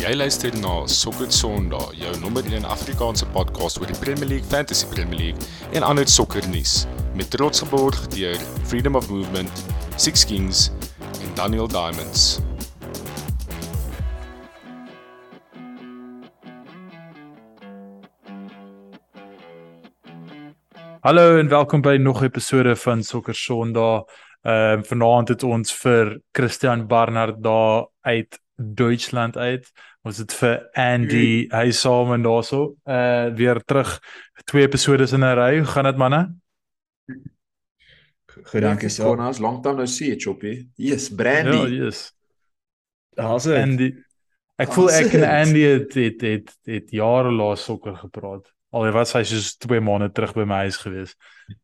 Jy luister na Sokker Sondag, jou nommer 1 Afrikaanse podcast oor die Premier League, Fantasy Premier League en ander sokkernuus met trots geborg deur Freedom of Movement, Six Kings en Daniel Diamonds. Hallo en welkom by nog 'n episode van Sokker Sondag. Ehm uh, vanaand het ons vir Christian Barnard daar uit Duitsland uit. Ons het vir Andy hy saam en daarso uh weer terug twee episode in 'n ry. Hoe gaan dit manne? Goed, dankie so. Konas, long time no see, Choppy. Yes, Brandy. Ja, yes. Daar's dit. Andy. Ek voel ek en Andy het het het, het jare laas sokker gepraat. Al was hy soos 2 maande terug by my huis gewees.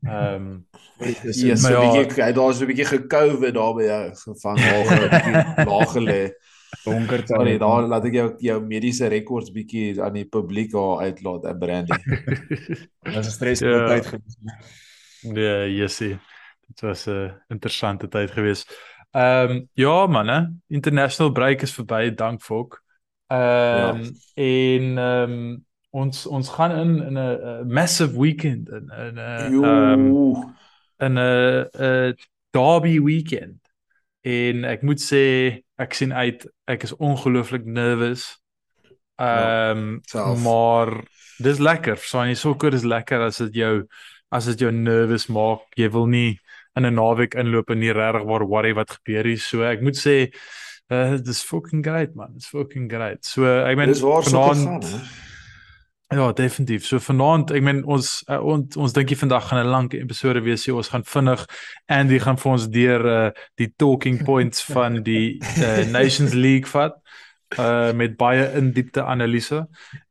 Ehm um, Yes, maar so ja. 'n bietjie daar's 'n bietjie gekoue daar by jou gevang daar laag gelê. Donker Oh nee, daar laat ek jou jou mediese rekords bietjie aan die publiek daar uitlaat, eh, Brandy. was 'n stresvolle Ja. tyd gewees. nee, Jessie. Dit was 'n interessante tyd gewees. Ehm um, ja man, hè. International break is verby, dank Fok. Ehm um, en ehm um, ons ons gaan in in 'n massive weekend in in 'n ehm Jo. in 'n 'n derby weekend. En ek moet sê ek sien uit. Ek is ongelooflik nervous. Ja, Ehm um, self. maar dis lekker. Sanie sokker is lekker as dit jou as dit jou nervous maak. Jy wil nie in 'n naweek inloop en nie regtig waar worry wat gebeur hier. So ek moet sê uh dis fucking great man. It's fucking great. So ek meen Dis vanaand- hè. Ja, definitief. So vanaand, ek meen ons uh, ons, ons dink die vandag gaan 'n lang episode wees. So ons gaan vinnig Andy gaan vir ons deur uh, die talking points van die uh, Nations League vat uh met baie in diepte analise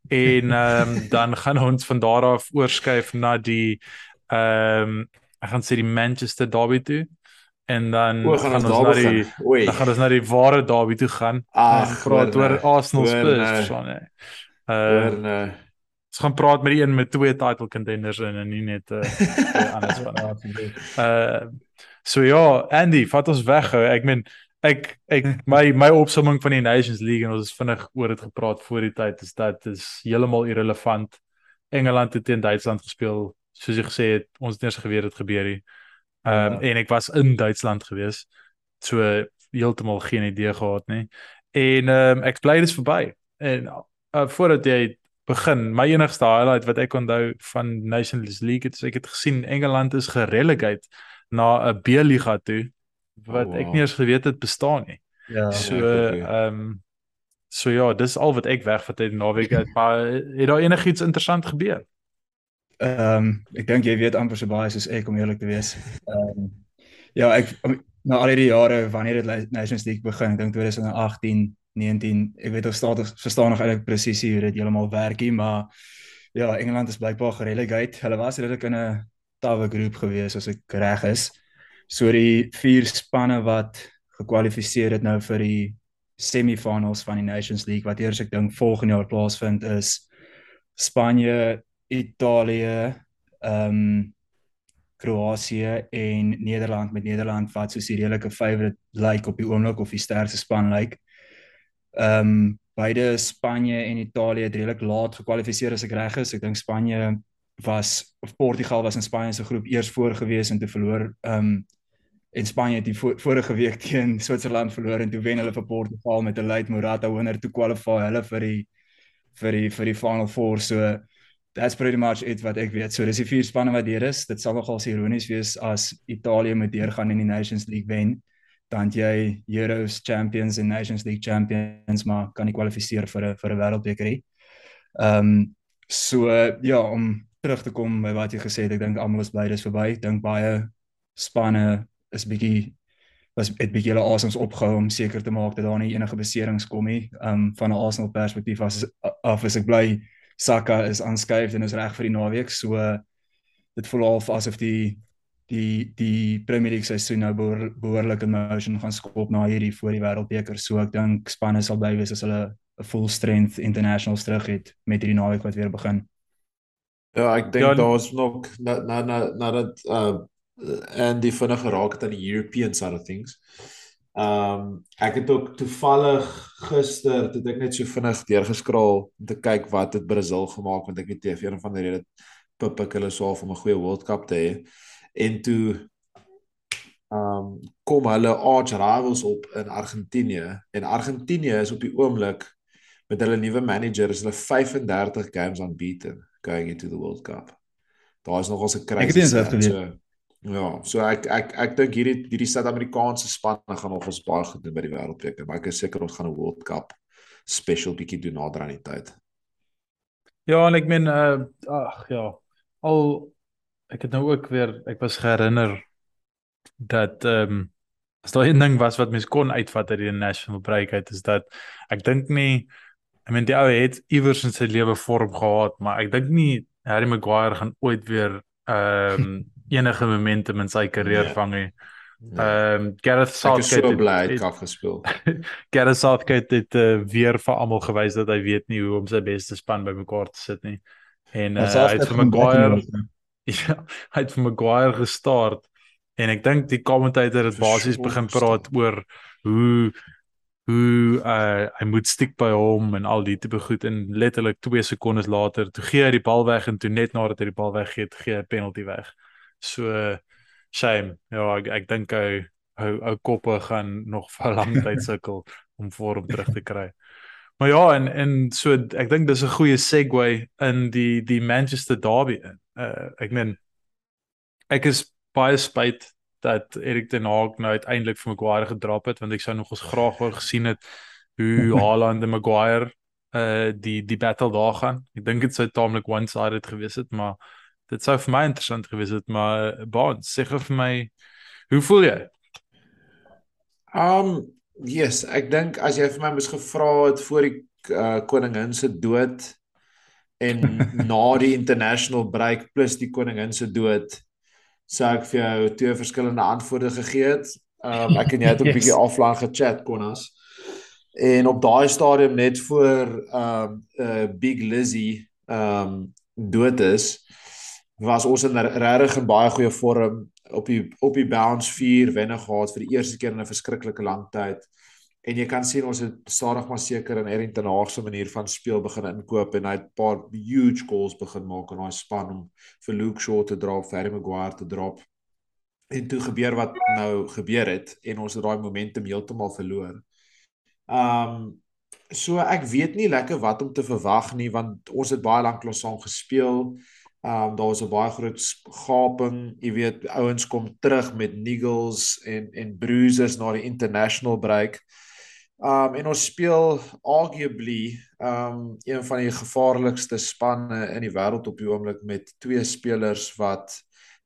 en ehm um, dan gaan ons van daar af oorskuif na die ehm um, ek gaan sê die Manchester Derby toe en dan O, gaan ons daar na die Oei. dan gaan ons na die ware Derby toe gaan. Ag, praat hoor oor nou, Arsenal Spurs, nou. verstaan jy? Hoor nou. Ons gaan praat met die een met twee title contenders in en nie net uh, twee anders van. Uh so ja, Andy, vat ons weg. ou. Ek meen ek ek my my opsomming van die Nations League en ons het vinnig oor dit gepraat voor die tyd is dat is heeltemal irrelevant. Engeland het teen Duitsland gespeel. Soos jy gesê het, ons het eers geweet dit gebeur hier. Ehm um, Ja. en ek was in Duitsland gewees. So heeltemal geen idee gehad nie. En ehm um, ek bly dis verby. En uh, voordat jy begin, my enigste highlight wat ek onthou van Nations League het is ek het gesien Engeland is gerelegate na 'n B-liga toe wat Oh, ek wow. nie eens geweet het bestaan nie. Ja. So ek ook nie. ehm so ja, dis al wat ek wegvat uit die naweek uit, maar het daar enigiets interessant gebeur? Ehm ek dink jy weet amper so baie soos ek om eerlik te wees. Ehm ja, ek na al hierdie jare wanneer dit Nations League begin, ek dink 2018, 19, ek weet of staat verstaan nog eintlik presies hoe dit heeltemal werk nie, maar ja, Engeland is blykbaar gerelegate. Hulle was redelik in 'n tawwe groep gewees as ek reg is. So die vier spanne wat gekwalifiseer het nou vir die semifinals van die Nations League wat eers ek dink volgende jaar plaasvind is Spanje, Italië, ehm um, Kroasie en Nederland met Nederland wat soos die redelike favourite lyk op die oomblik of die sterkste span lyk. Ehm um, beide Spanje en Italië het redelik laat gekwalifiseer as ek reg is. Ek dink Spanje was of Portugal was in Spanje se groep eers voor gewees en toe verloor ehm um, en Spanje het die vo vorige week teen Switserland verloor en toe wen hulle vir Portugal met 'n late Morata winner toe kwalify hulle vir die vir die vir die final four so that's pretty much it wat ek weet. So dis die vier spanne wat deur is. Dit sal nogal ironies wees as Italië moet deurgaan in die Nations League wen. Dan jy Euros champions en Nations League champions maar kan nie kwalifiseer vir 'n vir 'n wêreldbeker nie. Ehm um, so ja, om terug te kom by wat jy gesê het, ek dink almal is bly dis verby. Ek dink baie spanne is bietjie was het bietjie hulle asems opgehou om seker te maak dat daar nie enige beserings kom nie. Ehm um, van 'n Arsenal perspektief as af is ek bly Saka is aanskuif en is reg vir die naweek. So dit voel half asof die die die Premier League seisoen nou behoor, behoorlik in motion gaan skop na hierdie voor die wêreldbeker. So ek dink spanne sal bly wees as hulle 'n full strength internationals terug het met hierdie naweek wat weer begin. Ja, ek dink Ja, daar's nog na na na nadat uh en die vinnig geraak het aan die European side of things. Um, ek het ook toevallig gister toe ek net so vinnig deurgeskraal om te kyk wat het Brasil gemaak want ek weet TV een van die rede pip ek hulle so om 'n goeie World Cup te hê. En toe ehm um, kom hulle arch rivals op in Argentinië en Argentinië is op die oomblik met hulle nuwe manager is hulle 35 games unbeaten going into the World Cup. Daar is nogals 'n krisis. Ek het dit geweet. Ja, so ek ek ek dink hierdie hierdie Suid-Amerikaanse spanne gaan nog ons baie goed doen by die wêreldbeker, maar ek is seker ons gaan 'n World Cup special bietjie doen nader aan die tyd. Ja, en ek meen uh ag ja, al ek het nou ook weer ek was herinner dat ehm um, as daar 'n ding was wat mens kon uitvat uit die national break uit is dat ek dink nie ek meen die ou het iewers in sy lewe vorm gehad, maar ek dink nie Harry Maguire gaan ooit weer ehm um, enige momentum in sy karier nee. vang nie. Nee. Ehm um, Gareth Southgate het so bly het afgespeel. Gareth Southgate het uh, weer vir almal gewys dat hy weet nie hoe om sy beste span bymekaar te sit nie. En uh, hy het vir Maguire ja, hy het vir Maguire gestart en ek dink die kommentator het basies begin praat oor hoe hoe uh, hy moet stiek by hom en al die tipe goed en letterlik 2 sekondes later toe gee hy die bal weg en toe net nadat hy die bal weggee, gee hy 'n penalty weg. So shame. Ja, ek ek dink hy ou ou koppe gaan nog vir lang tyd sukkel om vorm terug te kry. Maar ja, en en so ek dink dis 'n goeie segue in die die Manchester Derby. Uh ek meen ek is baie spyt dat Erik ten Hag nou uiteindelik vir Maguire gedrap het want ek sou nog ons graag wou gesien het hoe Haaland en Maguire uh die die battle daar gaan. Ek dink dit sou taamlik one-sided gewees het, maar dit sou vir my interessant gewees het, maar Baan, sê gou vir my hoe voel jy? Um yes, ek dink as jy vir my moes gevra het voor die uh, koningin se dood en na die international break plus die koningin se dood sou ek vir jou twee verskillende antwoorde gegee het. Um ek en jy het 'n yes. bietjie offline gechat Konas. En op daai stadium net voor um uh Big Lizzy um dood is, was ons in regtig 'n baie goeie vorm op die op die bounce 4 wenne gehad vir die eerste keer in 'n verskriklike lang tyd. En jy kan sien ons het stadig maar seker in Errington Haag se manier van speel begin inkoop en hy het 'n paar huge goals begin maak in daai span om vir Luke Shaw te drop, Harry Maguire te drop. En toe gebeur wat nou gebeur het en ons het daai momentum heeltemal verloor. Um so ek weet nie lekker wat om te verwag nie want ons het baie lank lank saam gespeel. Ehm um, daar was 'n baie groot gaping, jy weet, ouens kom terug met niggles en en bruises na die international break. Ehm um, en ons speel arguably ehm um, een van die gevaarlikste spanne in die wêreld op die oomblik met twee spelers wat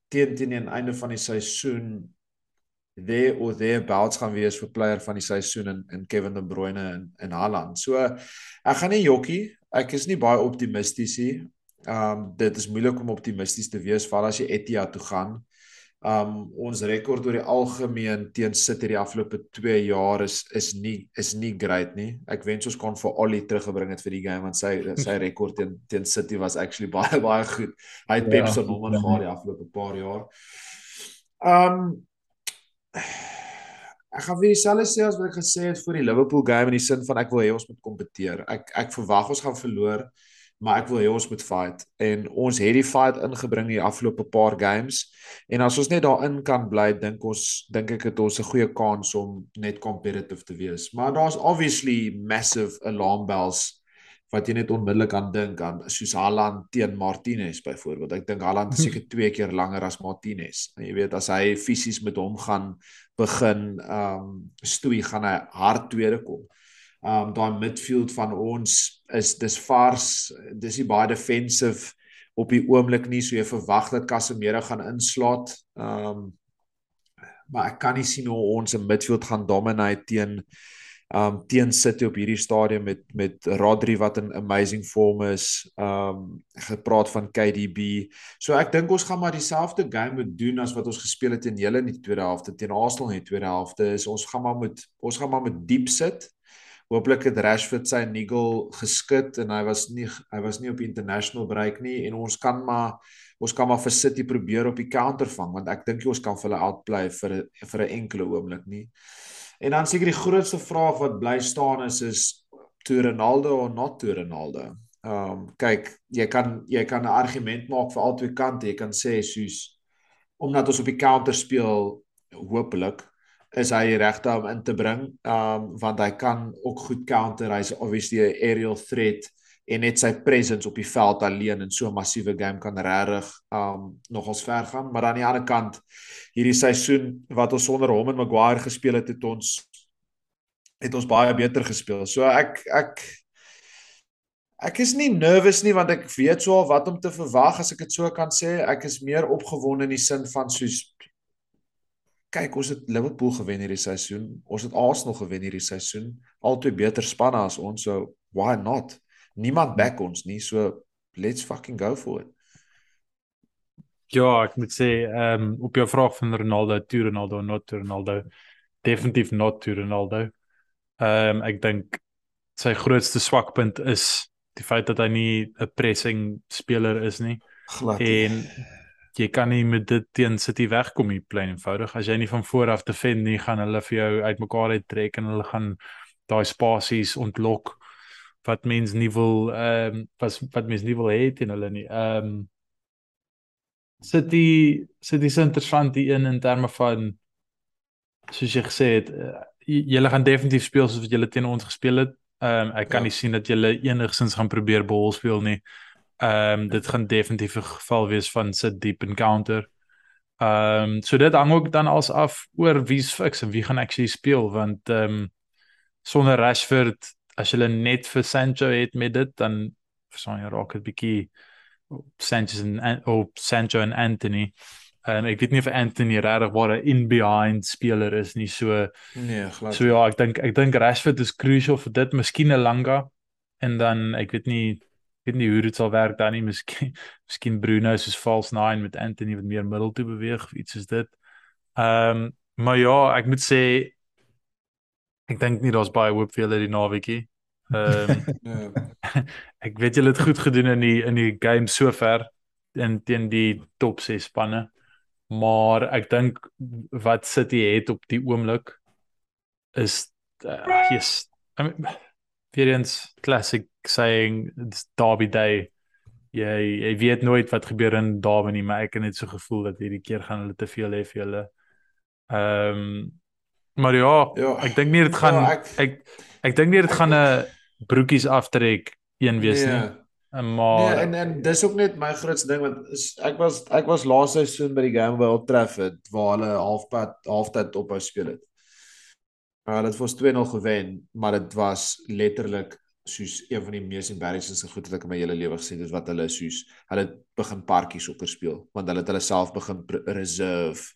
teen teen die einde van die seisoen there or thereabouts gaan wees vir player van die seisoen in in Kevin De Bruyne en in Haaland. So ek gaan nie jokkie, ek is nie baie optimisties nie. Um dit is moeilik om optimisties te wees val as jy Etihad toe gaan. Um ons rekord oor die algemeen teen City die afgelope 2 jaar is is nie is nie great nie. Ek wens ons kon vir Ollie teruggebring het vir die game want sy sy rekord teen teen City was actually baie baie goed. Hy het ja, Pep se nommer ja. gehad die afgelope paar jaar. Um Ek gaan weer dieselfde sê as wat ek gesê het vir die Liverpool game in die sin van ek wil hê ons moet kompeteer. Ek ek verwag ons gaan verloor maar ek wil hê ons moet fight. En ons het die fight ingebring die afgelope paar games. En as ons net daarin kan bly dink ons dink ek het ons 'n goeie kans om net competitive te wees. Maar daar's obviously massive alarm bells wat jy net onmiddellik aan dink aan soos Haaland teen Martinez byvoorbeeld. Ek dink Haaland is seker twee keer langer as Martinez. En jy weet as hy fisies met hom gaan begin um stoei gaan hy hard tweede kom. Um daai midfield van ons is dis vars dis nie baie defensive op die oomblik nie so jy verwag dat Casemiro gaan inslaat. Um maar ek kan nie sien hoe ons 'n midfield gaan dominate teen um teen City op hierdie stadium met met Rodri wat in amazing form is um gepraat van KDB so ek dink ons gaan maar dieselfde game moet doen as wat ons gespeel het teen hulle in die tweede helfte teen Arsenal in die tweede helfte is ons gaan maar met ons gaan maar met diep sit Hooplik het Rashford sy nigel geskit en hy was nie hy was nie op international break nie en ons kan maar ons kan maar vir City probeer op die counter vang want ek dink ons kan vir hulle outplay vir vir 'n enkele oomblik nie. En dan seker die grootste vraag wat bly staan is is to Ronaldo of not to Ronaldo. Ehm um, kyk, jy kan jy kan 'n argument maak vir albei kante. Jy kan sê soos omdat ons op die counter speel, hopelik is hy regte om in te bring. Um want hy kan ook goed counter. Hy's obviously 'n aerial threat en net sy presence op die veld alleen in so 'n massiewe game kan regtig um nogals ver gaan. Maar aan die ander kant hierdie seisoen wat ons sonder hom en Maguire gespeel het, het ons het ons baie beter gespeel. So ek ek ek is nie nervous nie want ek weet swaar wat om te verwag as ek dit so kan sê. Ek is meer opgewonde in die sin van soos kyk, ons het Liverpool gewen hierdie seisoen. Ons het Arsenal gewen hierdie seisoen. Albei beter spanne as ons, so why not? Niemand back ons nie, so let's fucking go for it. Ja, ek moet sê, ehm um, op jou vraag van Ronaldo, to Ronaldo, not to Ronaldo, definitief not to Ronaldo. Ehm um, ek dink sy grootste swakpunt is die feit dat hy nie 'n pressing speler is nie. Glad. En jy kan nie met dit teen City wegkom nie plain eenvoudig. As jy nie van voor af defend nie, gaan hulle vir jou uitmekaar uittrek en hulle gaan daai spasies ontlok wat mens nie wil ehm um, wat wat mens nie wil hê teen hulle nie. Ehm um, City City se interessant die een in terme van soos jy gesê het, uh, julle gaan definitief speel soos wat julle teen ons gespeel het. Ehm um, ek kan ja. nie sien dat julle enigsins gaan probeer bal speel nie. Ehm um, dit gaan definitief 'n geval wees van sit diep encounter. Ehm um, so dit hang ook dan als af oor wie's fiks en wie gaan actually speel want ehm um, sonder Rashford as jy net vir Sancho het met dit dan verstaan jy raak dit bietjie Sanchez en of Sancho en Anthony. En ek weet nie of Anthony regtig waar 'n in behind speler is nie so nee glad. So ja, ek dink ek dink Rashford is crucial vir dit, miskien 'n Langa en dan ek weet nie weet nie hoe dit sal werk dan nie miskien miskien Bruno soos false 9 met Anthony wat meer middel toe beweeg of iets soos dit. Ehm um, maar ja, ek moet sê ek dink nie daar's baie hoop vir hulle die naweekie. Ehm um, ek weet julle het goed gedoen in die in die game sover in teen die top 6 spanne. Maar ek dink wat City het op die oomblik is uh, yes. I mean, weer eens classic saying it's derby day. Jy jy weet nooit wat gebeur in Derby nie, maar ek het net so gevoel dat hierdie keer gaan hulle te veel hê vir hulle. Ehm um, maar ja, ja, ek dink nie dit gaan ja, ek ek, ek dink nie dit gaan 'n broekies aftrek een wees nee. nie. Maar nee, en en dis ook net my grootste ding want is, ek was ek was laaste seisoen by die game by Old Trafford waar hulle halfpad halftyd ophou speel het. Hulle het vir 2-0 gewen, maar dit was letterlik soos een van die mees embarrassingste goed wat ek in my hele lewe gesien het wat hulle soos hulle begin parkie sokker speel want hulle het hulle self begin reserve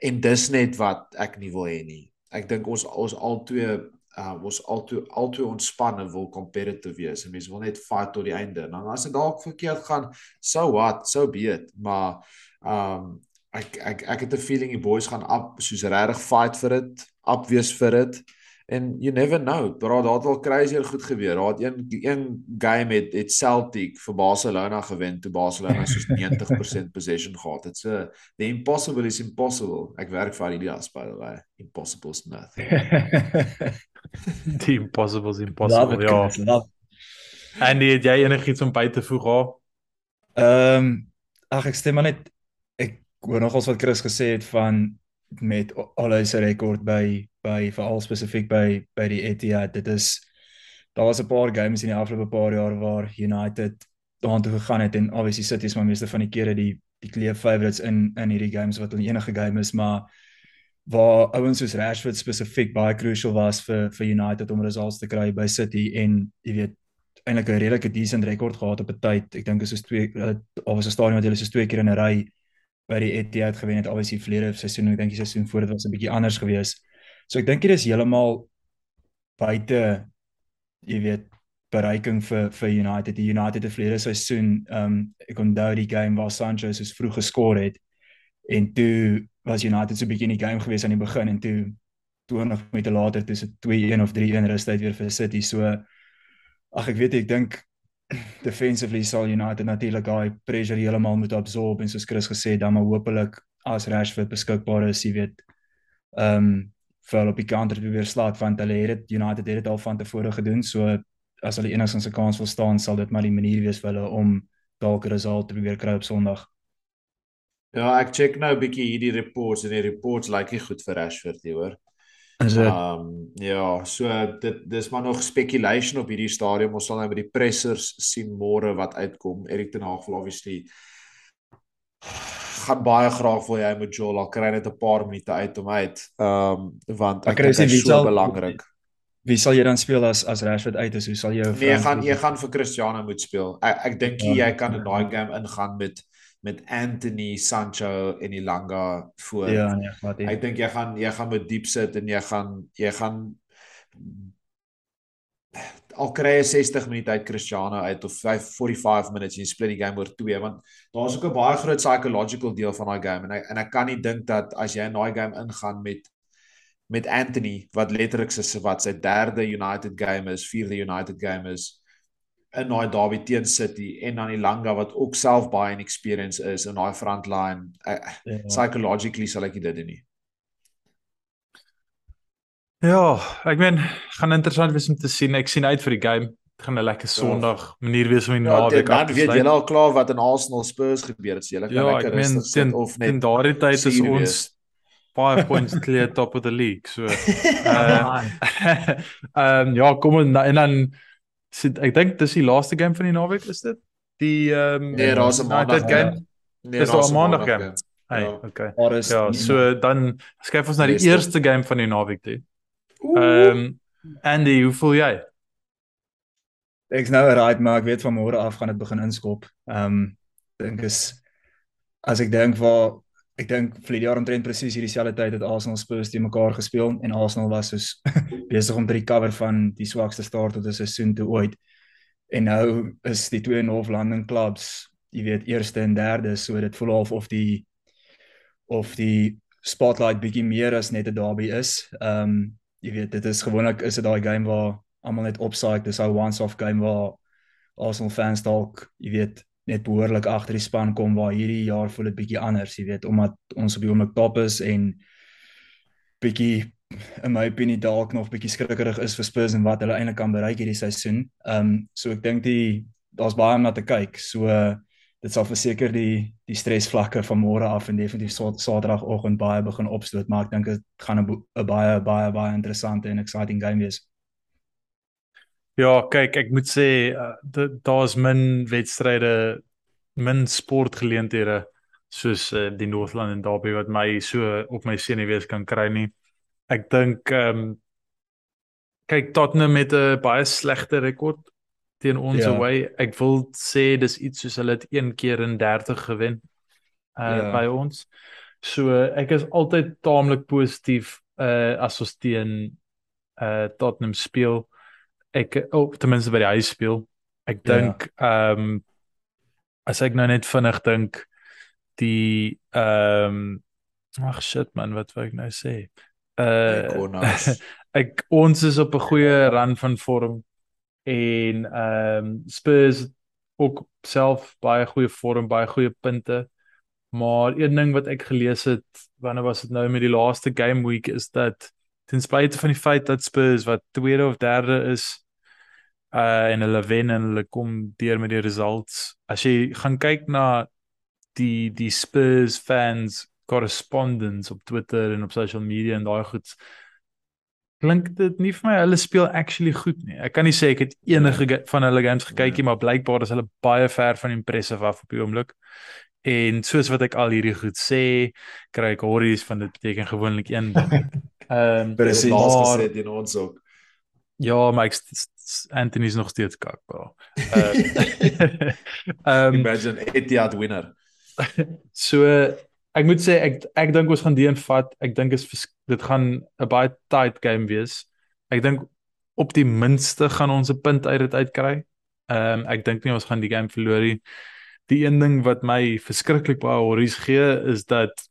en dis net wat ek nie wil hê nie. Ek dink ons ons al twee uh, ons al twee al twee ontspanne wil competitive wees en mense wil net fight tot die einde. Nou as dit dalk verkeerd gaan, so what, so be it. Maar um ek ek ek het 'n feeling die boys gaan op soos regtig fight vir dit up wees vir dit. En you never know, bro, daar het wel crazier goed gebeur. Daar het een een game het het Celtic vir Barcelona gewen toe Barcelona soos 90% possession gehad. It's a the impossible is impossible. Ek werk vir Adidas by the way. Impossible is nothing. the impossible is impossible. Ja. En het jy enigiets om by te voeg haar? Ehm um, ag ek stem maar net ek hoor nogals wat Chris gesê het van met al sy rekord by by veral spesifiek by by die Etihad. Dit is daar was 'n paar games in die afgelope paar jaar waar United daartoe gegaan het en obviously City is maar meeste van die kere die die clear favourites in in hierdie games wat hulle enige game is, maar waar ouens soos Rashford spesifiek baie crucial was vir vir United om results te kry by City en jy weet eintlik 'n redelike decent rekord gehad op 'n tyd. Ek dink is soos twee of was 'n stadion wat hulle soos twee keer in 'n ry by die Etihad gewen het. Obviously verlede seisoen, ek dink die seisoen voor dit was 'n bietjie anders geweest. So ek dink dit is heeltemal buite jy weet bereiking vir vir United. Die United het verlede seisoen ehm um, ek onthou die game waar Sancho soos vroeg geskor het en toe was United so 'n bietjie in die game gewees aan die begin en toe 20 minute later dis dit 2-1 of 3-1 rustyd weer vir City. So ag ek weet ek dink defensively sal United natuurlik daai pressure heeltemal moet absorb en soos Chris gesê dan maar hopelik as Rashford beskikbaar is, jy weet ehm um, vir hulle op die counter te probeer slaat want hulle het dit United het dit al van tevore gedoen. So as hulle enigstens 'n kans wil staan, sal dit maar die manier wees vir hulle om dalk 'n result te probeer kry op Sondag. Ja, ek check nou 'n bietjie hierdie reports en die reports lyk nie goed vir Rashford nie, hoor. Is dit Ehm um, ja, so dit dis maar nog speculation op hierdie stadium. Ons sal nou met die pressers sien môre wat uitkom. Erik ten Hag wil obviously gaan baie graag wil hy met Joel al kry net 'n paar minute uit om uit. Ehm um, want Maar ek dink dit is so belangrik. wie sal jy dan speel as as Rashford uit is? Hoe sal jy Nee, jy gaan jy gaan vir Cristiano moet speel. Ek ek dink Ja. jy kan in daai game ingaan met met Anthony, Sancho en Ilanga voor. Ja, nee, wat jy. Ek dink jy gaan jy gaan moet diep sit en jy gaan jy gaan al kry jy 60 minute uit Cristiano uit of 5 45 minutes en jy split die game oor 2 want daar's ook 'n baie groot psychological deel van daai game en ek, en ek kan nie dink dat as jy in daai game ingaan met met Anthony wat letterlik sy wat sy derde United game is, vierde United game is in daai derby teen City en dan Ilanga wat ook self baie inexperienced is in daai front line. Ek, Ja. psychologically sal ek dit doen nie. Ja, ek meen, gaan interessant wees om te sien. Ek sien uit vir die game. Dit gaan 'n lekker Sondag manier wees om die Ja, naweek dit, af dan te weet sluit. julle al klaar wat in Arsenal Spurs gebeur het. So julle kan Ja, lekker ek meen rustig sit teen of net daardie tyd is ons. 5 points clear top of the league. So uh, ehm ja, kom en, en dan sit ek dink dis die laaste game van die naweek is dit? Die ehm um, Nee, daar's 'n maandag game. Nee, Is daar daar's 'n maandag game? Hey, Ja. okay. Daar is Ja, so dan skuif ons na die eerste game van die naweek toe. Ehm um, Andy, hoe voel jy? ek's nou right, maar ek weet van môre af gaan dit begin inskop. Ehm um, dink is as ek dink waar ek dink vlede jaar omtrent presies hierdie selfde tyd het Arsenal Spurs teen mekaar gespeel en Arsenal was soos besig om te recover van die swakste start tot 'n seisoen toe ooit. En nou is die twee North London clubs, jy weet, eerste en derde, so dit voel half of die of die spotlight bietjie meer as net 'n derby is. Ehm um, jy weet, dit is gewoonlik is dit daai game waar almal net opsaai, dis 'n once-off game waar Arsenal fans dalk, jy weet, net behoorlik agter die span kom waar hierdie jaar voel dit bietjie anders, jy weet, omdat ons op die oomblik top is en bietjie in my opinie dalk nog bietjie skrikkerig is vir Spurs en wat hulle eintlik kan bereik hierdie seisoen. Ehm um, so ek dink die daar's baie om na te kyk. So uh, dit sal verseker die die stresvlakke van môre af en definitief sa- Saterdagoggend baie begin opstoot, maar ek dink dit gaan 'n baie baie baie interessante en exciting game wees. Ja, kyk, ek moet sê uh, da- daar's min wedstryde, min sportgeleenthede soos uh, die Northland en Derby wat my so op my senuwees kan kry nie. Ek dink ehm um, kyk Tottenham met 'n baie slegte rekord teen ons Ja. away. Ek wil sê dis iets soos hulle het een keer in 30 gewen uh Ja. by ons. So ek is altyd taamlik positief uh as ons teen uh Tottenham speel. Ek oh, ten minste by die huis speel. Ek Ja. dink ehm um, as ek nou net vinnig dink die ehm um, ag shit man, wat wou ek nou sê? Uh ek ons is op 'n goeie run van vorm en ehm um, Spurs ook self baie goeie vorm, baie goeie punte. Maar een ding wat ek gelees het, wanneer was dit nou met die laaste game week is dat ten spyte van die feit dat Spurs wat tweede of derde is uh en hulle wen en hulle kom deur met die results. As jy gaan kyk na die die Spurs fans correspondence op Twitter en op social media en daai goed klink dit nie vir my hulle speel actually goed nie. Ek kan nie sê ek het enige van hulle games gekyk nie, maar blykbaar is hulle baie ver van impressive af op die oomblik. En soos wat ek al hierdie goed sê, kry ek horries van dit beteken gewoonlik een ding. Ehm Presies. Laas maar- gesê teen ons ook. ja, maar ek Anthony is nog steeds kak, bro. Ehm um, Imagine Etihad winner. So ek moet sê ek ek dink ons gaan die een vat. Ek dink is dit gaan 'n baie tight game wees. Ek dink op die minste gaan ons 'n punt uit dit uitkry. Ehm um, ek dink nie ons gaan die game verloor nie. Die een ding wat my verskriklik baie worries gee is dat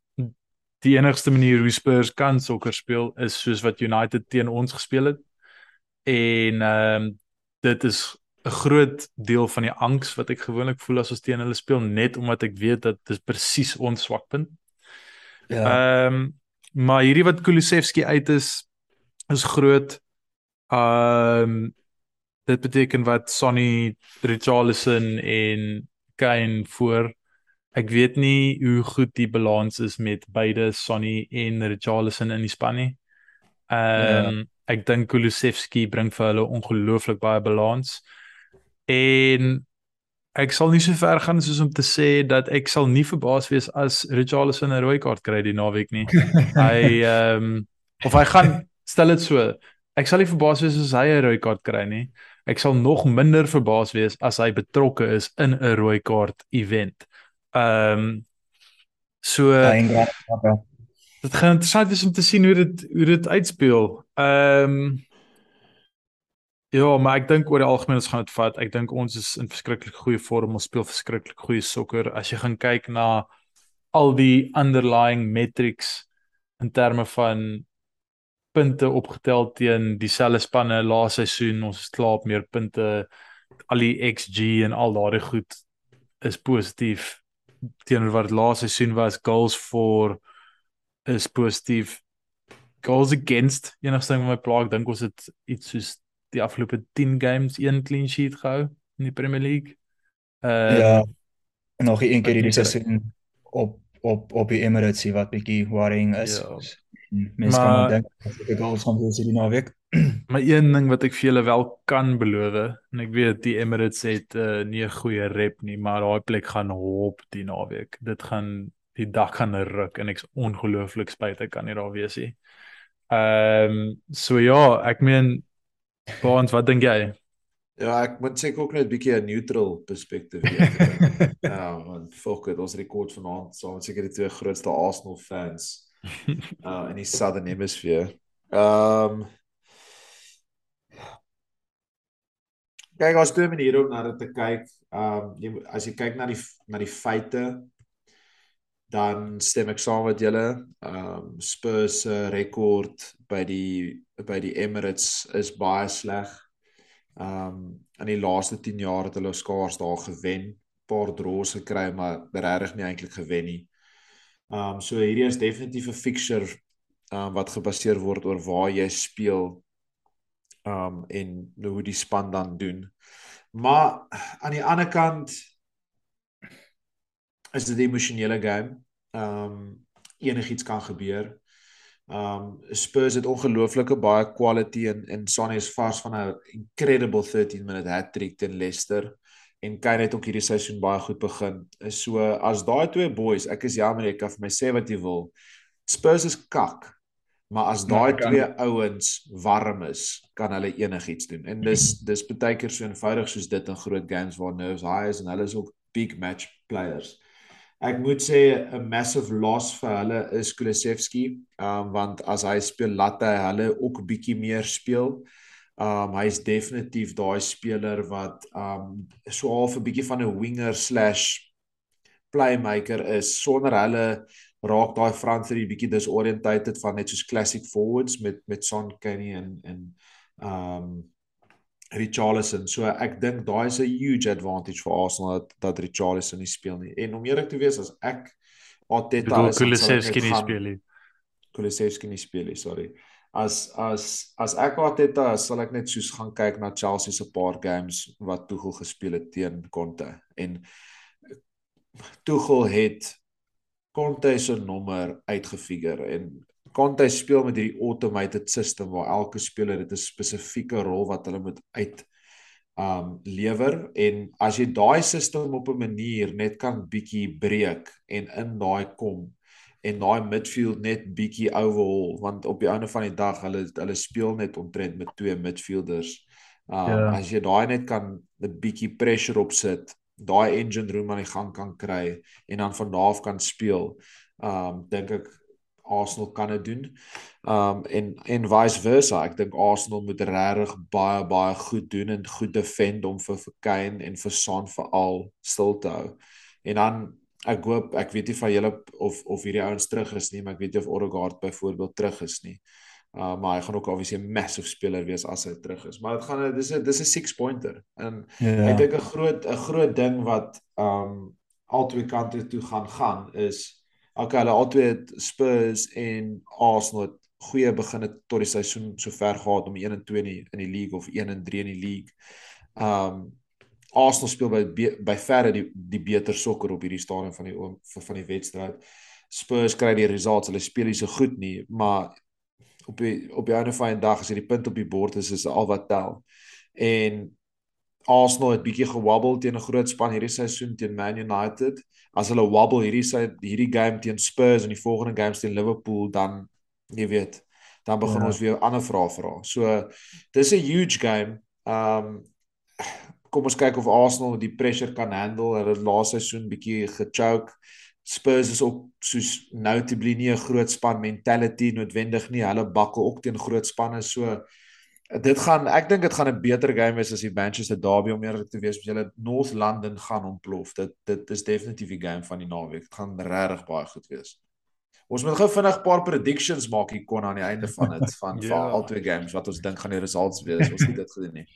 die enigste manier hoe Spurs kan sokker speel is soos wat United teen ons gespeel het. En ehm um, dit is 'n groot deel van die angs wat ek gewoonlik voel as ons teen hulle speel net omdat ek weet dat dit presies ons swakpunt. Ja. Ehm um, maar hierdie wat Kulusevski uit is, is groot. Ehm um, dit beteken wat Sonny Richarlison en Kane voor ek weet nie hoe goed die balans is met beide Sonny en Richarlison in die span nie. Ehm um, ja. ek dink Kulusevski bring vir hulle ongelooflik baie balans. En ek sal nie so ver gaan soos om te sê dat ek sal nie verbaas wees as Richarlison 'n rooi kaart kry die naweek nie. hy ehm um, of hy gaan stel dit so. Ek sal nie verbaas wees as hy 'n rooi kaart kry nie. Ek sal nog minder verbaas wees as hy betrokke is in 'n rooi kaart event. Ehm um, so Dit gaan interessant wees om te sien hoe dit hoe dit uitspeel. Ehm um, Ja, maar ek dink oor die algemeen ons gaan dit vat. Ek dink ons is in verskriklik goeie vorm. Ons speel verskriklik goeie sokker. As jy gaan kyk na al die underlying metrics in terme van punte opgetel teen dieselfde spanne laas seisoen, ons het klaar op meer punte. Al die XG en al daardie goed is positief teenoor wat laas seisoen was. Goals for is positief. Goals against, enigste ding wat my pla, ek dink ons het iets soos die afgelope 10 games een clean sheet gehou in die Premier League. Uh Ja. Nog een keer hierdie seisoen op op op die Emirates wat bietjie worrying is. Ja. Mens maar, kan dink dat die goals van hierdie die naweek. Maar een ding wat ek vir julle wel kan beloof en ek weet die Emirates het uh, nie 'n goeie rep nie, maar daai plek gaan hop die naweek. Dit gaan die dak gaan ruk en ek's ongelooflik spyt ek kan nie daar wees nie. Ehm um, so ja, ek meen Baans, wat dink jy? Ja, ek moet sê ek ook net 'n bietjie 'n neutral perspektief hier. ja, want fuck it, ons rekord vanaand saam met seker die twee grootste Arsenal fans uh in die Southern Hemisphere. Ehm um, Kyk, as jy mense hier om na dit te kyk, ehm um, as jy kyk na die na die feite dan stem ek saam met julle. Ehm um, Spurs se rekord by die by die Emirates is baie sleg. Ehm um, in die laaste 10 jaar het hulle skaars daar gewen, paar draws gekry, maar regtig nie eintlik gewen nie. Ehm um, so hierdie is definitief 'n fixture ehm um, wat gebaseer word oor waar jy speel ehm um, en hoe die span dan doen. Maar aan die ander kant is dit 'n emosionele game. Ehm um, enigiets kan gebeur. Ehm um, Spurs het ongelooflike baie quality en en Sonny is vars van 'n incredible 13 minute hat-trick teen Leicester en Kane het ook hierdie seisoen baie goed begin. Is so as daai twee boys, ek is jammer ek kan vir my sê wat jy wil. Spurs is kak. Maar as daai twee ouens warm is, kan hulle enigiets doen. En dis dis baie keer so eenvoudig soos dit in groot games waar nerves high is en hulle is ook big match players. Ek moet sê 'n massive loss vir hulle is Kulusevski, um want as hy speel laat hy hulle ook bietjie meer speel. Um hy's definitief daai speler wat um so half 'n bietjie van 'n winger slash playmaker is sonder hulle raak daai three bietjie disoriented van net soos classic forwards met met Son Kenny en en um Richarlison. So ek dink daai is 'n huge advantage vir Arsenal dat dat Richarlison nie speel nie. En om eerlik te wees as ek Arteta is Kulusevski nie speel nie. Kulusevski nie speel nie, sorry. As as as ek Arteta sal ek net soos gaan kyk na Chelsea se paar games wat Tuchel gespeel het teen Conte en Tuchel het Conte se nommer uitgefigure en Conte speel met hierdie automated system waar elke speler dit 'n spesifieke rol wat hulle moet uit um lewer en as jy daai system op 'n manier net kan bietjie breek en in daai kom en daai midfield net bietjie overhaul want op die einde van die dag hulle hulle speel net omtrent met twee midfielders. Um ja. as jy daai net kan 'n bietjie pressure op sit, daai engine room aan die gang kan kry en dan van daar af kan speel. Um dink ek Arsenal kan dit doen. Um en en vice versa. Ek dink Arsenal moet regtig baie baie goed doen en goed defend om vir vir Kane en vir Son veral stil te hou. En dan ek hoop ek weet nie van julle of of hierdie ouens terug is nie, maar ek weet nie of Odegaard byvoorbeeld terug is nie. Uh maar hy gaan ook obviously 'n massive speler wees as hy terug is. Maar dit gaan dis 'n dis 'n six pointer. En yeah. ek dink 'n groot 'n groot ding wat um albei kante toe gaan gaan is Okay, hulle albei Spurs en Arsenal het goeie beginne tot die seisoen so ver gehad om 1 en 2 in die, in die league of 1 en 3 in die league. Um Arsenal speel by by verre die die beter sokker op hierdie stadium van die van die wedstryd. Spurs kry die results, hulle speel nie so goed nie, maar op die op die einde van die dag as jy die punt op die bord is, is al wat tel. En Arsenal het bietjie gewobble teen 'n groot span hierdie seisoen teen Man United. As hulle wobble hierdie hierdie game teen Spurs en die volgende game teen Liverpool dan jy weet, dan begin ja. ons weer ander vrae vra. So dis 'n huge game. Um kom ons kyk of Arsenal die pressure kan handle. Hulle het laaste seisoen bietjie gechoke. Spurs is ook soos notably nie 'n groot span mentality noodwendig nie. Hulle bakkel ook teen groot spanne. So dit gaan ek dink dit gaan 'n beter game wees as die Manchester Derby om eerlik te wees met julle North London gaan ontplof. Dit dit is definitief die game van die naweek. Dit gaan regtig baie goed wees. Ons moet gou vinnig 'n paar predictions maak hier kon aan die einde van dit van ja. van al twee games wat ons dink gaan die results wees. Ons het dit gedoen nie.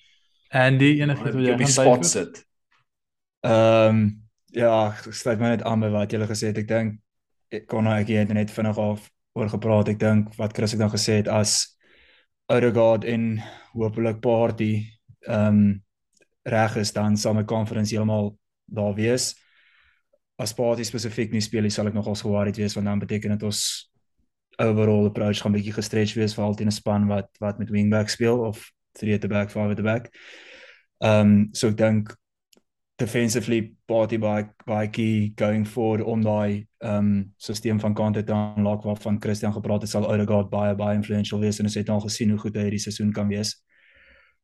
Andy enige wat jy gaan spot sit. Ehm um, ja, ek sluit my net aan by wat jy gesê het. Ek dink ek kon nou ek het net vinnig af oor gepraat. Ek dink wat Chris het dan gesê het as Odegaard en hopelik Party ehm um, reg is dan sal my conference heeltemal daar wees. As Party spesifiek nie speel nie, sal ek nogal worried wees want dan beteken dit ons overall approach gaan bietjie gestretch wees vir altyd 'n span wat wat met wingback speel of three at the back, five at the back. Ehm um, so ek dink defensively party by by key going forward om daai ehm um, stelsel van kante te unlock waarvan Christian gepraat het sal Odegaard baie baie influential wees en ons het al gesien hoe goed hy hierdie seisoen kan wees.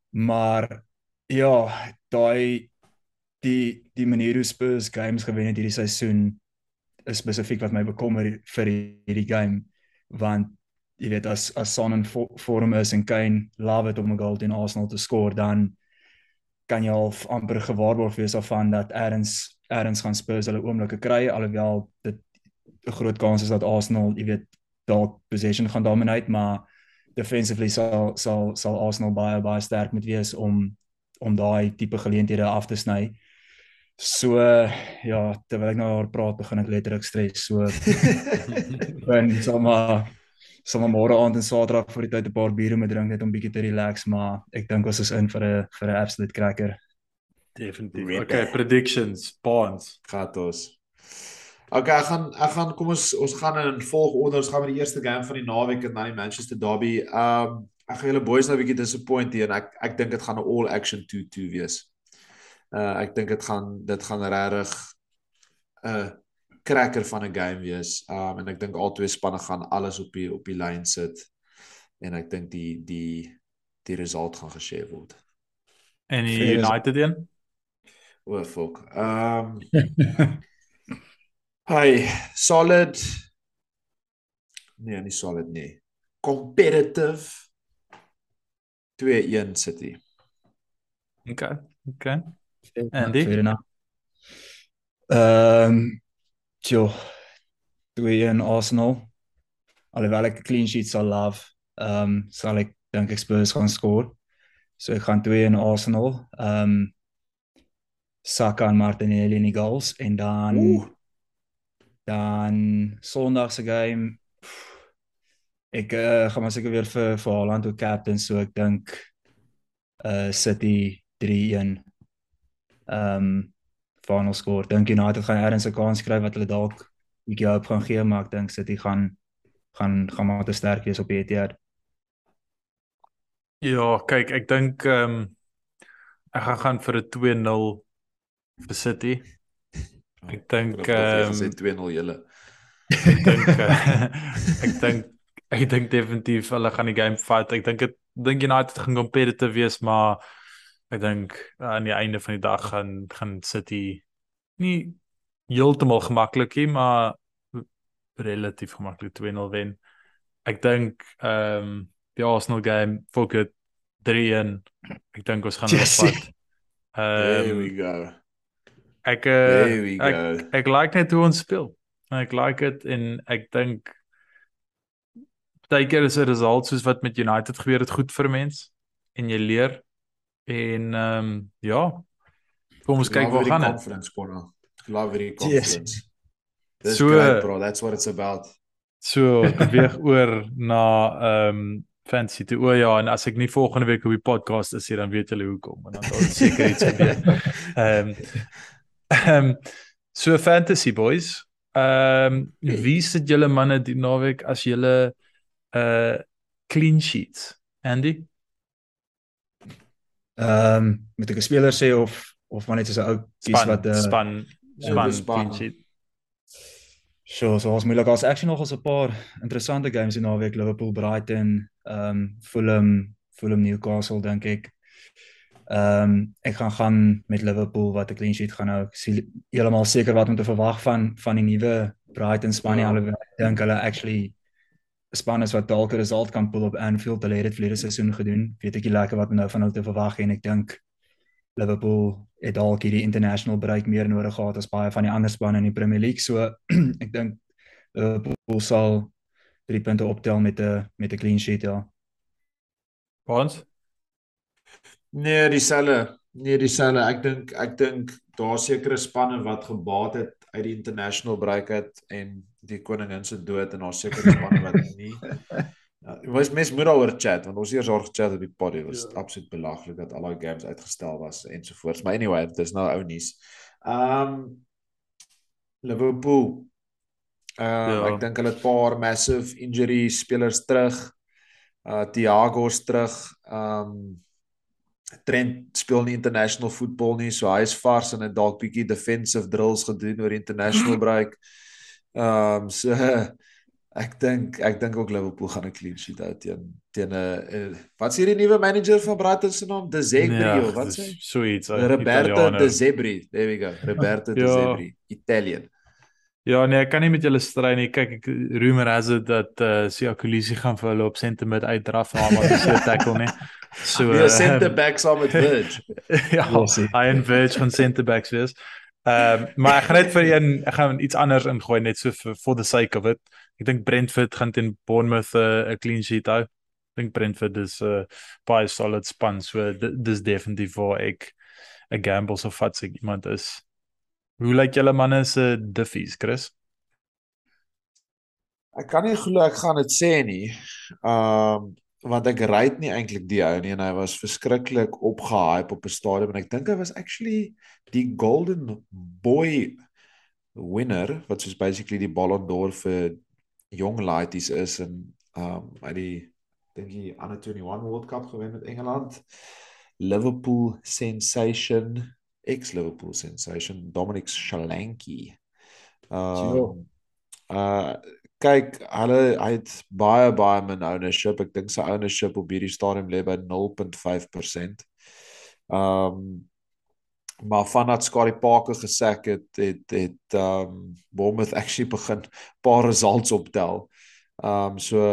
Maar ja, daai die die manier hoe Spurs games gewen het hierdie seisoen is spesifiek wat my bekommer vir hierdie game want jy weet as as Son in vorm is en Kane love it om 'n goal teen Arsenal te score dan kan jy al amper gewaarborg wees daarvan dat Erns Erns gaan Spurs hulle oomblikke kry alhoewel dit 'n groot kans is dat Arsenal, jy weet, dalk possession gaan dominate, maar defensively sal sal sal Arsenal baie baie sterk moet wees om om daai tipe geleenthede af te sny. So ja, terwyl ek nou oor praat, begin ek letterlik stres. So en sommer sommer môre aand en Saterdag voor die tyd 'n paar biere moet drink net om bietjie te relax, maar ek dink ons is in vir 'n vir 'n absolute cracker. Definitief. Okay, predictions, bonds, gatos. Okay, ek gaan ek gaan kom ons ons gaan in volgorde ons gaan met die eerste game van die naweek en dan die Manchester Derby. Um ek gaan julle boys nou 'n bietjie disappoint hier en ek ek dink dit gaan 'n all action 2-2 wees. Uh ek dink dit gaan dit gaan regtig 'n uh, cracker van 'n game wees. Um en ek dink al twee spanne gaan alles op die op die lyn sit en ek dink die die die result gaan geshare word. En die United een? O, oh, fuck. Um Hi, solid. Nee, nie solid nie. Competitive 2-1 City. Okay, okay. Andy. Ehm um, Jo. 2-1 Arsenal. Alhoewel ek 'n clean sheet sal love, ehm um, sal ek dink ek Spurs gaan skoor. So ek gaan 2-1 Arsenal. Ehm um, Saka en Martinelli in die goals en dan Oeh. dan Sondag se game ek uh, gaan maar seker weer vir vir Haaland ook captain so ek dink uh City 3-1. Ehm um, final score. Dink United gaan eers 'n kans kry wat hulle dalk bietjie hoop gaan gee, maar ek dink City gaan gaan gaan maar te sterk wees op die Etihad. Ja, kyk, ek dink ehm um, ek gaan gaan vir 'n 2-0 vir City. Ek dink ehm um, 2-0 julle. Ek dink uh, ek dink ek dink definitief hulle gaan die game fight. Ek dink dit dink United gaan competitive wees, maar Ek dink aan die einde van die dag gaan gaan City nie heeltemal gemaklik nie, maar relatief gemaklik 2-0 wen. Ek dink ehm um, die Arsenal game fuck it 3-1. Ek dink ons gaan yes. vat. Ehm um, we go. Ek uh, ek ek like net hoe ons speel. Ek like dit en ek dink baie keer is 'n result soos wat met United gebeur het goed vir mens en jy leer En ehm um, ja. Kom ons kyk waar gaan dit. Conference corner. Love the conference. Yes. So, great, bro. That's what it's about. So beweeg oor na ehm um, fantasy toe. O ja, en as ek nie volgende week op die podcast is nie, dan weet julle hoekom. En dan dan seker iets gebeur. Ehm ehm so fantasy boys. Ehm um, wie sit julle manne die naweek as julle uh clean sheets? Andy? Ehm um, moet ek 'n speler sê of of maar net so 'n ou kies wat 'n uh, span span, span clean sheet. So, so ons moeilik as actually nog ons 'n paar interessante games in naweek Liverpool Brighton, ehm um, Fulham, Fulham Newcastle dink ek. Ehm um, ek gaan gaan met Liverpool wat 'n clean sheet gaan hou. Ek sien heeltemal seker wat om te verwag van van die nuwe Brighton span nie ja. alhoewel ek dink hulle actually span is wat dalk 'n result kan pull op Anfield. Hulle het dit verlede seisoen gedoen. Weet ek nie lekker wat nou van hulle te verwag en ek dink Liverpool het dalk hierdie international break meer nodig gehad as baie van die ander spanne in die Premier League. So ek dink Liverpool sal 3 punte optel met 'n met 'n clean sheet ja. Ons Nee, dieselfde. Nee, dieselfde. Ek dink ek dink daar sekerre spanne wat gebaat het uit die international break uit en die koningin se dood en daar sekerre spanne wat nie. Ja, ons mes moet daaroor chat want ons eers al gechat op die podie was ja. absoluut belaglik dat al daai games uitgestel was ensovoorts. Maar anyway, dis nou ou nuus. Ehm um, Liverpool. Uh, ja. ek dink hulle het 'n paar massive injury spelers terug. Uh Thiago's terug. Ehm um, Trent speel nie international football nie, so hy is vars en het dalk bietjie defensive drills gedoen oor international break. Ehm um, so Ek dink ek dink ook Liverpool gaan 'n clean sheet hou teen teen 'n wat is hierdie nuwe manager van Brighton se naam? De Zebri ja, of wat sê? So iets. Roberto De Zebri. There we go. Roberto De ja. Zebri, Italian. Ja, nee, ek kan nie met julle stry nie. Kyk, ek rumor has it dat eh uh, Siakulisi gaan vir hulle op sentiment uitdraf na maar so tackle nie. So ja, uh, center backs saam met Verge. ja, I en Verge van center backs wees. Ehm uh, maar ek gaan net vir een ek gaan iets anders ingooi net so vir for the sake of it. Ek dink Brentford gaan teen Bournemouth eh, 'n uh, clean sheet hou. Ek dink Brentford is 'n uh, baie solid span so dis definitief vir ek 'n gamble so vat sig iemand is. Hoe lyk julle manne se diffies, Chris? Ek kan nie glo ek gaan dit sê nie. Ehm um, want ek ry nie eintlik die ou nie en hy was verskriklik opgehype op 'n stadium en ek dink hy was actually die golden boy winner wat soos basically die Ballon d'Or vir jong laities is en um uit die dink die under 21 World Cup gewen met Engeland Liverpool sensation ex Liverpool sensation Dominic Solanke. Um uh kyk, hulle hy het baie baie min ownership. Ek dink sy ownership op hierdie stadium lê by 0.5%. Um maar vandat Scotty Parker gesek het, het het um Bournemouth actually begin paar results optel. Um so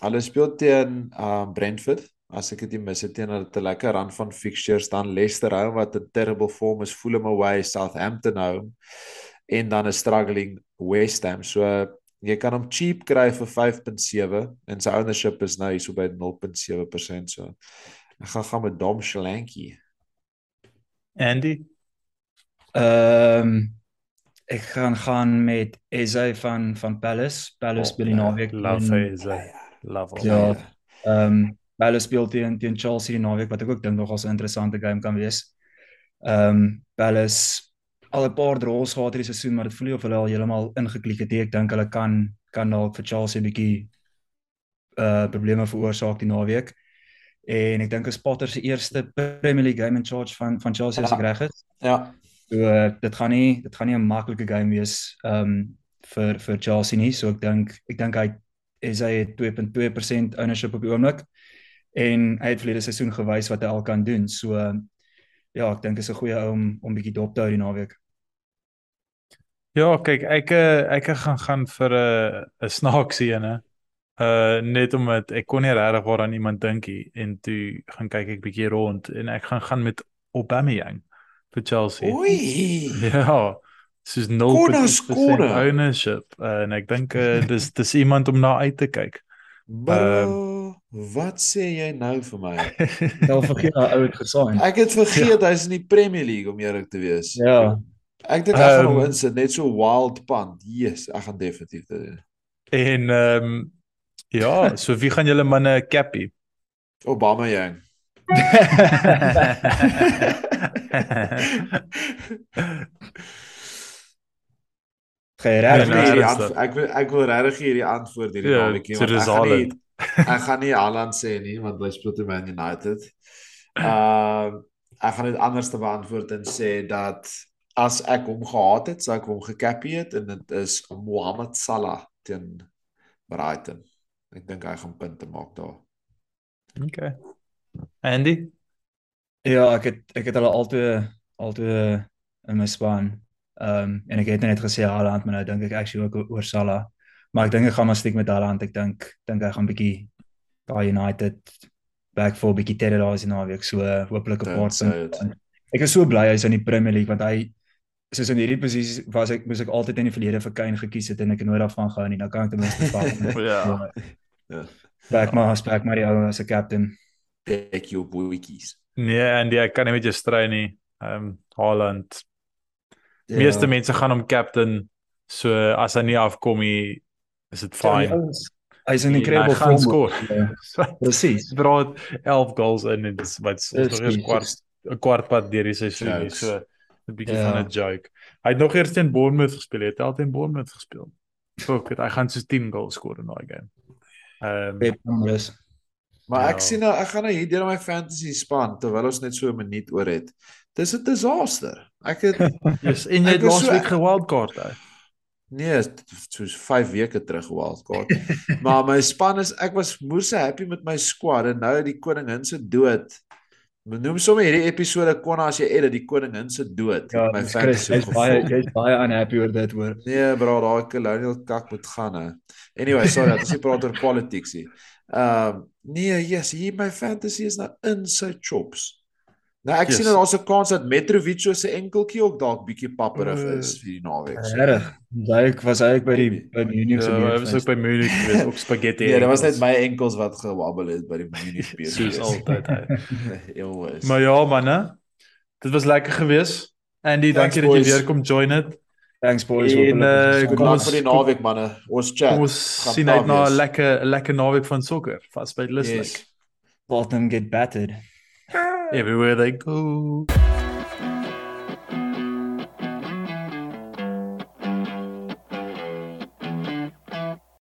hulle speel teen um Brentford. As ek dit mis het teen hulle te lekker run van fixtures dan Leicester home wat 'n terrible form is, Fulham away, Southampton home en dan 'n struggling West Ham. So jy kan hom cheap kry vir 5.7 en sy ownership is nou hier so by 0.7% so. Ek gaan gaan met Dom Shalanky. Andy. Ehm um, ek gaan gaan met Eze van van Palace. Palace oh, speel die naweek. Love Eze. Love hom. Ja. Ehm um, Palace speel teen teen Chelsea die naweek wat ek ook dink nogal 'n interessante game kan wees. Ehm um, Palace al 'n paar draws gehad hierdie seisoen, maar dit voel nie of hulle al heeltemal ingeklik het nie. Ek dink hulle kan kan dalk vir Chelsea 'n bietjie uh probleme veroorsaak die naweek. En ek dink is Potter se eerste Premier League game in charge van van Chelsea as ek reg is. Ja. So uh, dit gaan nie dit gaan nie 'n maklike game wees um vir vir Chelsea nie. So ek dink ek dink hy is hy 2.2% ownership op die oomblik en hy het verlede seisoen gewys wat hy al kan doen. So ja, ek dink is 'n goeie ou om om bietjie dop te hou die naweek. Ja, kyk, ek eh, ek gaan gaan vir 'n uh, 'n snaaksie ene. Uh net omdat ek kon nie regtig waar aan iemand dink nie en toe gaan kyk ek bietjie rond en ek gaan gaan met Aubameyang vir Chelsea. Oei. Ja. Dis 0% ownership uh, en ek dink uh, dis dis iemand om na uit te kyk. Bro, uh, wat sê jy nou vir my? Wel vergeet daai ou het gesaai. Ek het vergeet ja. hy's in die Premier League om eerlik te wees. Ja. Ek dink ek gaan um, hom insit net so wild punt. Yes, ek gaan definitief dit doen. En ehm um, ja, so wie gaan julle manne cappy? Obama Yang. Geen Ek reg wil Nee, hierdie antwoord ek wil ek wil regtig hierdie antwoord hierdie Ja, naweek hê so want ek gaan nie Haaland. ek gaan nie Haaland sê nie want hy speel te Man United. Ehm ek gaan dit anders te beantwoord en sê dat as ek hom gehaat het, sou ek hom gekapie het en dit is Mohamed Salah teen Brighton. Ek dink hy gaan punte maak daar. okay. Andy? Ja, ek het ek het hulle altyd altyd in my span. Ehm um, en ek het net gesê Haaland, maar nou dink ek actually ook oor Salah. Maar ek dink ek gaan maar stiek met Haaland. Ek dink dink hy gaan bietjie daai United back for bietjie terre daar is nou weer so hopelik 'n paar punte. Ek is so bly hy's in die Premier League want hy soos in hierdie posisie was ek moes ek altyd in die verlede vir Kane gekies het en ek het nooit daarvan gehou nie. Nou kan ek ten minste vat. Ja. Ja. Back maar as back maar die ou as 'n captain. Take your bootjies. Nee, Andy, ek kan nie met jou stry nie. Ehm um, Haaland. Ja. Meeste mense gaan hom captain. So as hy nie afkom nie, is dit Ja, ouens- Hy's in Hy incredible gaan form. skoor. Ja, Presies. Braat 11 goals in en dis wat ons nog Dis kwart 'n kwart pad deur die seisoen. Jokes. So 'n bietjie Ja. van 'n joke. Hy het nog eers teen Bournemouth gespeel. Hy het al teen Bournemouth gespeel. Fuck, it, hy gaan so 10 goals skoor in daai game. Ehm Pep Andres. Maar ek Ja. sien nou ek gaan nou hier deur my fantasy span terwyl ons net so 'n minuut oor het. Dis 'n disaster. Ek het yes, en jy Ek het laas so- week gewildcard hy. nee, soos 5 weke terug wildcard. maar my span is ek was moeë happy met my squad en nou die koningin se dood. Noem sommer hierdie episode konna as jy edit die koningin se dood. Ja, my Chris, jy's baie jy's baie unhappy oor dit hoor. Nee, bro, daai colonial kak moet gaan hè. Anyway, sorry, dat ons nie praat oor politics nie. Ehm um, nee, yes, hier my fantasy is nou in sy chops. Nou ek Yes. sien dat daar's 'n kans dat Mitrovic se enkeltjie ook dalk bietjie papperig Uh, is vir die naweek. so. Regtig. Hy was hy by die by die Union se Ja, beer was ook by Munich geweest, ook spaghetti. Nee, dit was net my enkels wat gewabbel het by die Munich beer. soos altyd hy. Jongens. Maar ja manne, dit was lekker geweest. Andy, Thanks, dankie dat jy boys. weer kom join het. Thanks boys. En, dit Kom ons vir die naweek manne. Ons chat. Kom ons sien uit na. 'n lekker lekker naweek van sokker, vas by Luslik. Yes. Tottenham get battered. Everywhere they go.